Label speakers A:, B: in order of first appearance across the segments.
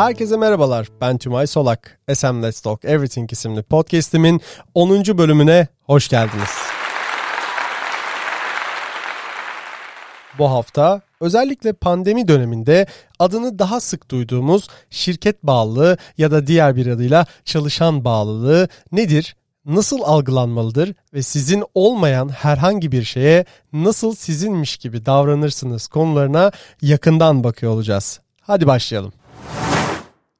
A: Herkese merhabalar. Ben Tümay Solak. SM Let's Talk Everything isimli podcast'imin 10. bölümüne hoş geldiniz. Bu hafta özellikle pandemi döneminde adını daha sık duyduğumuz şirket bağlılığı ya da diğer bir adıyla çalışan bağlılığı nedir? Nasıl algılanmalıdır ve sizin olmayan herhangi bir şeye nasıl sizinmiş gibi davranırsınız konularına yakından bakıyor olacağız. Hadi başlayalım.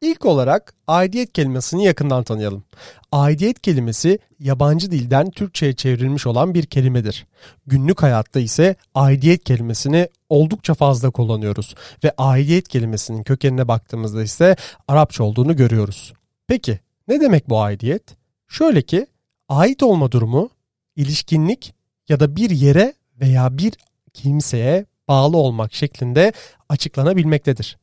A: İlk olarak aidiyet kelimesini yakından tanıyalım. Aidiyet kelimesi yabancı dilden Türkçe'ye çevrilmiş olan bir kelimedir. Günlük hayatta ise aidiyet kelimesini oldukça fazla kullanıyoruz ve aidiyet kelimesinin kökenine baktığımızda ise Arapça olduğunu görüyoruz. Peki ne demek bu aidiyet? Şöyle ki ait olma durumu ilişkinlik ya da bir yere veya bir kimseye bağlı olmak şeklinde açıklanabilmektedir.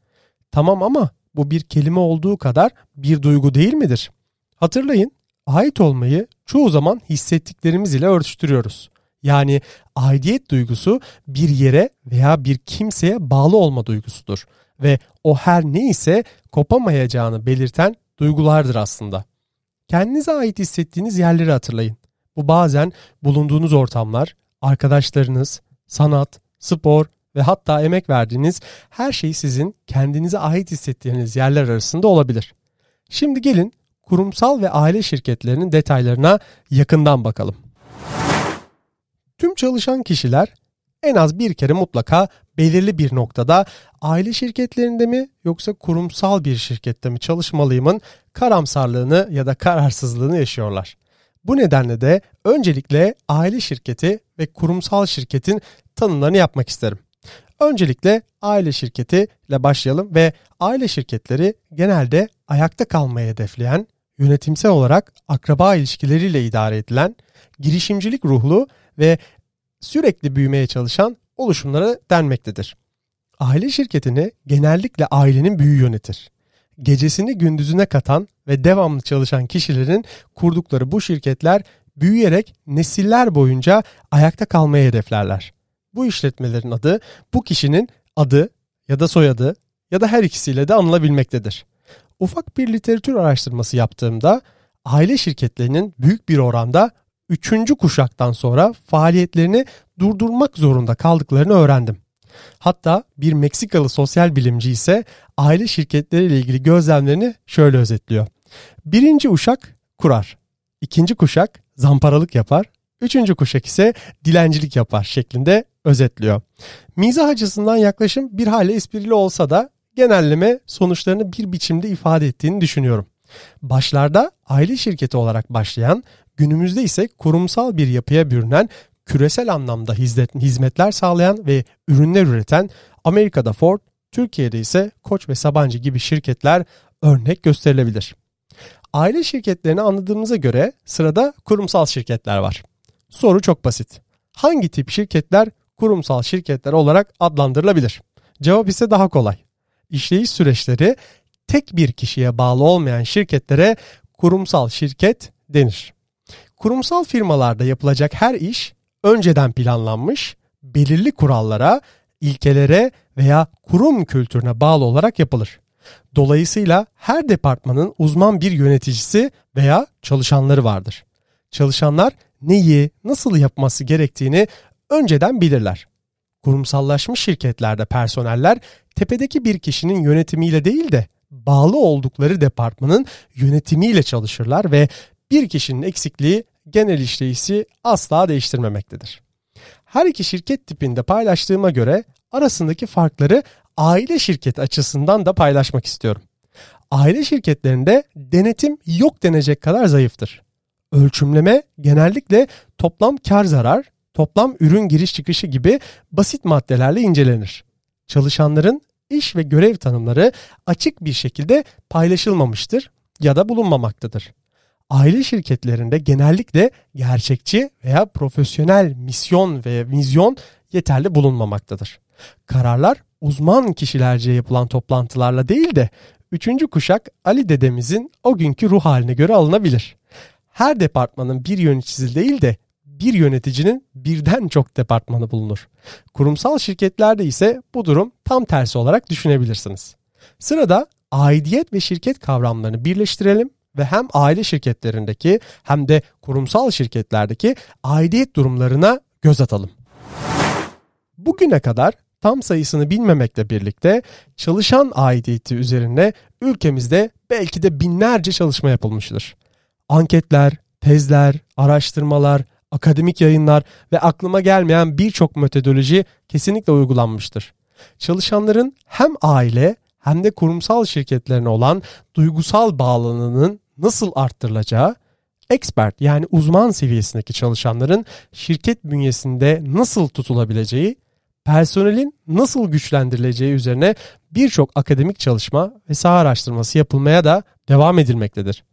A: Tamam ama bu bir kelime olduğu kadar bir duygu değil midir? Hatırlayın, ait olmayı çoğu zaman hissettiklerimiz ile örtüştürüyoruz. Yani aidiyet duygusu bir yere veya bir kimseye bağlı olma duygusudur ve o her ne ise kopamayacağını belirten duygulardır aslında. Kendinize ait hissettiğiniz yerleri hatırlayın. Bu bazen bulunduğunuz ortamlar, arkadaşlarınız, sanat, spor, ve hatta emek verdiğiniz her şey sizin kendinize ait hissettiğiniz yerler arasında olabilir. Şimdi gelin kurumsal ve aile şirketlerinin detaylarına yakından bakalım. Tüm çalışan kişiler en az bir kere mutlaka belirli bir noktada aile şirketlerinde mi yoksa kurumsal bir şirkette mi çalışmalıyımın karamsarlığını ya da kararsızlığını yaşıyorlar. Bu nedenle de öncelikle aile şirketi ve kurumsal şirketin tanımlarını yapmak isterim. Öncelikle aile şirketi ile başlayalım ve aile şirketleri genelde ayakta kalmayı hedefleyen, yönetimsel olarak akraba ilişkileriyle idare edilen, girişimcilik ruhlu ve sürekli büyümeye çalışan oluşumlara denmektedir. Aile şirketini genellikle ailenin büyüğü yönetir. Gecesini gündüzüne katan ve devamlı çalışan kişilerin kurdukları bu şirketler büyüyerek nesiller boyunca ayakta kalmayı hedeflerler. Bu işletmelerin adı bu kişinin adı ya da soyadı ya da her ikisiyle de anılabilmektedir. Ufak bir literatür araştırması yaptığımda aile şirketlerinin büyük bir oranda üçüncü kuşaktan sonra faaliyetlerini durdurmak zorunda kaldıklarını öğrendim. Hatta bir Meksikalı sosyal bilimci ise aile şirketleriyle ilgili gözlemlerini şöyle özetliyor. Birinci uşak kurar, ikinci kuşak zamparalık yapar, üçüncü kuşak ise dilencilik yapar şeklinde özetliyor. Mizah açısından yaklaşım bir hale esprili olsa da genelleme sonuçlarını bir biçimde ifade ettiğini düşünüyorum. Başlarda aile şirketi olarak başlayan, günümüzde ise kurumsal bir yapıya bürünen, küresel anlamda hizmetler sağlayan ve ürünler üreten Amerika'da Ford, Türkiye'de ise Koç ve Sabancı gibi şirketler örnek gösterilebilir. Aile şirketlerini anladığımıza göre sırada kurumsal şirketler var. Soru çok basit. Hangi tip şirketler kurumsal şirketler olarak adlandırılabilir? Cevap ise daha kolay. İşleyiş süreçleri tek bir kişiye bağlı olmayan şirketlere kurumsal şirket denir. Kurumsal firmalarda yapılacak her iş önceden planlanmış, belirli kurallara, ilkelere veya kurum kültürüne bağlı olarak yapılır. Dolayısıyla her departmanın uzman bir yöneticisi veya çalışanları vardır. Çalışanlar neyi, nasıl yapması gerektiğini önceden bilirler. Kurumsallaşmış şirketlerde personeller tepedeki bir kişinin yönetimiyle değil de bağlı oldukları departmanın yönetimiyle çalışırlar ve bir kişinin eksikliği genel işleyişi asla değiştirmemektedir. Her iki şirket tipinde paylaştığıma göre arasındaki farkları aile şirketi açısından da paylaşmak istiyorum. Aile şirketlerinde denetim yok denecek kadar zayıftır. Ölçümleme genellikle toplam kar zarar toplam ürün giriş çıkışı gibi basit maddelerle incelenir. Çalışanların iş ve görev tanımları açık bir şekilde paylaşılmamıştır ya da bulunmamaktadır. Aile şirketlerinde genellikle gerçekçi veya profesyonel misyon ve vizyon yeterli bulunmamaktadır. Kararlar uzman kişilerce yapılan toplantılarla değil de üçüncü kuşak Ali dedemizin o günkü ruh haline göre alınabilir. Her departmanın bir yöneticisi değil de bir yöneticinin birden çok departmanı bulunur. Kurumsal şirketlerde ise bu durum tam tersi olarak düşünebilirsiniz. Sırada aidiyet ve şirket kavramlarını birleştirelim ve hem aile şirketlerindeki hem de kurumsal şirketlerdeki aidiyet durumlarına göz atalım. Bugüne kadar tam sayısını bilmemekle birlikte çalışan aidiyeti üzerine ülkemizde belki de binlerce çalışma yapılmıştır. Anketler, tezler, araştırmalar, akademik yayınlar ve aklıma gelmeyen birçok metodoloji kesinlikle uygulanmıştır. Çalışanların hem aile hem de kurumsal şirketlerine olan duygusal bağlılığının nasıl arttırılacağı, expert yani uzman seviyesindeki çalışanların şirket bünyesinde nasıl tutulabileceği, personelin nasıl güçlendirileceği üzerine birçok akademik çalışma ve saha araştırması yapılmaya da devam edilmektedir.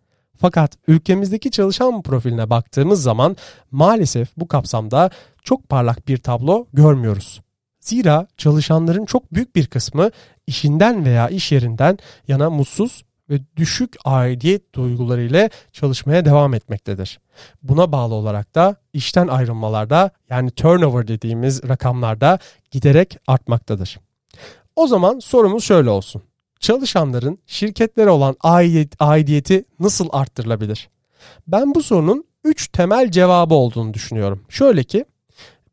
A: Fakat ülkemizdeki çalışan profiline baktığımız zaman maalesef bu kapsamda çok parlak bir tablo görmüyoruz. Zira çalışanların çok büyük bir kısmı işinden veya iş yerinden yana mutsuz ve düşük aidiyet duyguları ile çalışmaya devam etmektedir. Buna bağlı olarak da işten ayrılmalarda yani turnover dediğimiz rakamlarda giderek artmaktadır. O zaman sorumuz şöyle olsun. Çalışanların şirketlere olan aidiyet, aidiyeti nasıl arttırılabilir? Ben bu sorunun 3 temel cevabı olduğunu düşünüyorum. Şöyle ki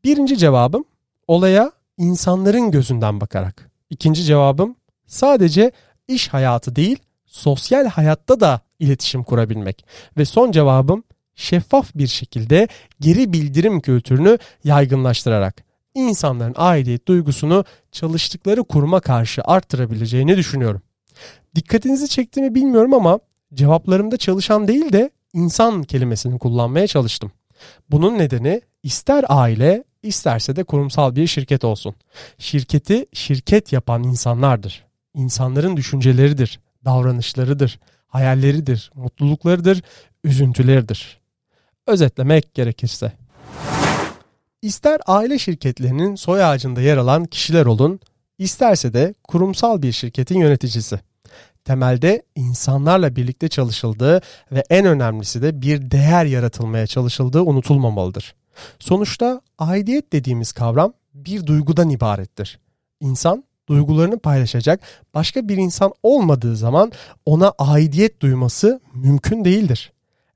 A: birinci cevabım olaya insanların gözünden bakarak. İkinci cevabım sadece iş hayatı değil sosyal hayatta da iletişim kurabilmek. Ve son cevabım şeffaf bir şekilde geri bildirim kültürünü yaygınlaştırarak insanların aidiyet duygusunu çalıştıkları kuruma karşı arttırabileceğini düşünüyorum. Dikkatinizi çekti mi bilmiyorum ama cevaplarımda çalışan değil de insan kelimesini kullanmaya çalıştım. Bunun nedeni ister aile isterse de kurumsal bir şirket olsun. Şirketi şirket yapan insanlardır. İnsanların düşünceleridir, davranışlarıdır, hayalleridir, mutluluklarıdır, üzüntüleridir. Özetlemek gerekirse. İster aile şirketlerinin soy ağacında yer alan kişiler olun, isterse de kurumsal bir şirketin yöneticisi. Temelde insanlarla birlikte çalışıldığı ve en önemlisi de bir değer yaratılmaya çalışıldığı unutulmamalıdır. Sonuçta aidiyet dediğimiz kavram bir duygudan ibarettir. İnsan duygularını paylaşacak başka bir insan olmadığı zaman ona aidiyet duyması mümkün değildir.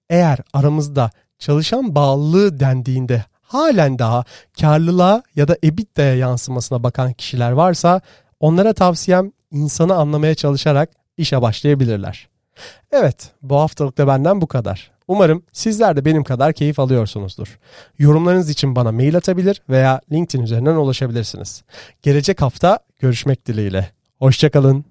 A: Eğer aramızda çalışan bağlılığı dendiğinde halen daha karlılığa ya da EBITDA'ya yansımasına bakan kişiler varsa onlara tavsiyem insanı anlamaya çalışarak işe başlayabilirler. Evet bu haftalık da benden bu kadar. Umarım sizler de benim kadar keyif alıyorsunuzdur. Yorumlarınız için bana mail atabilir veya LinkedIn üzerinden ulaşabilirsiniz. Gelecek hafta görüşmek dileğiyle. Hoşçakalın.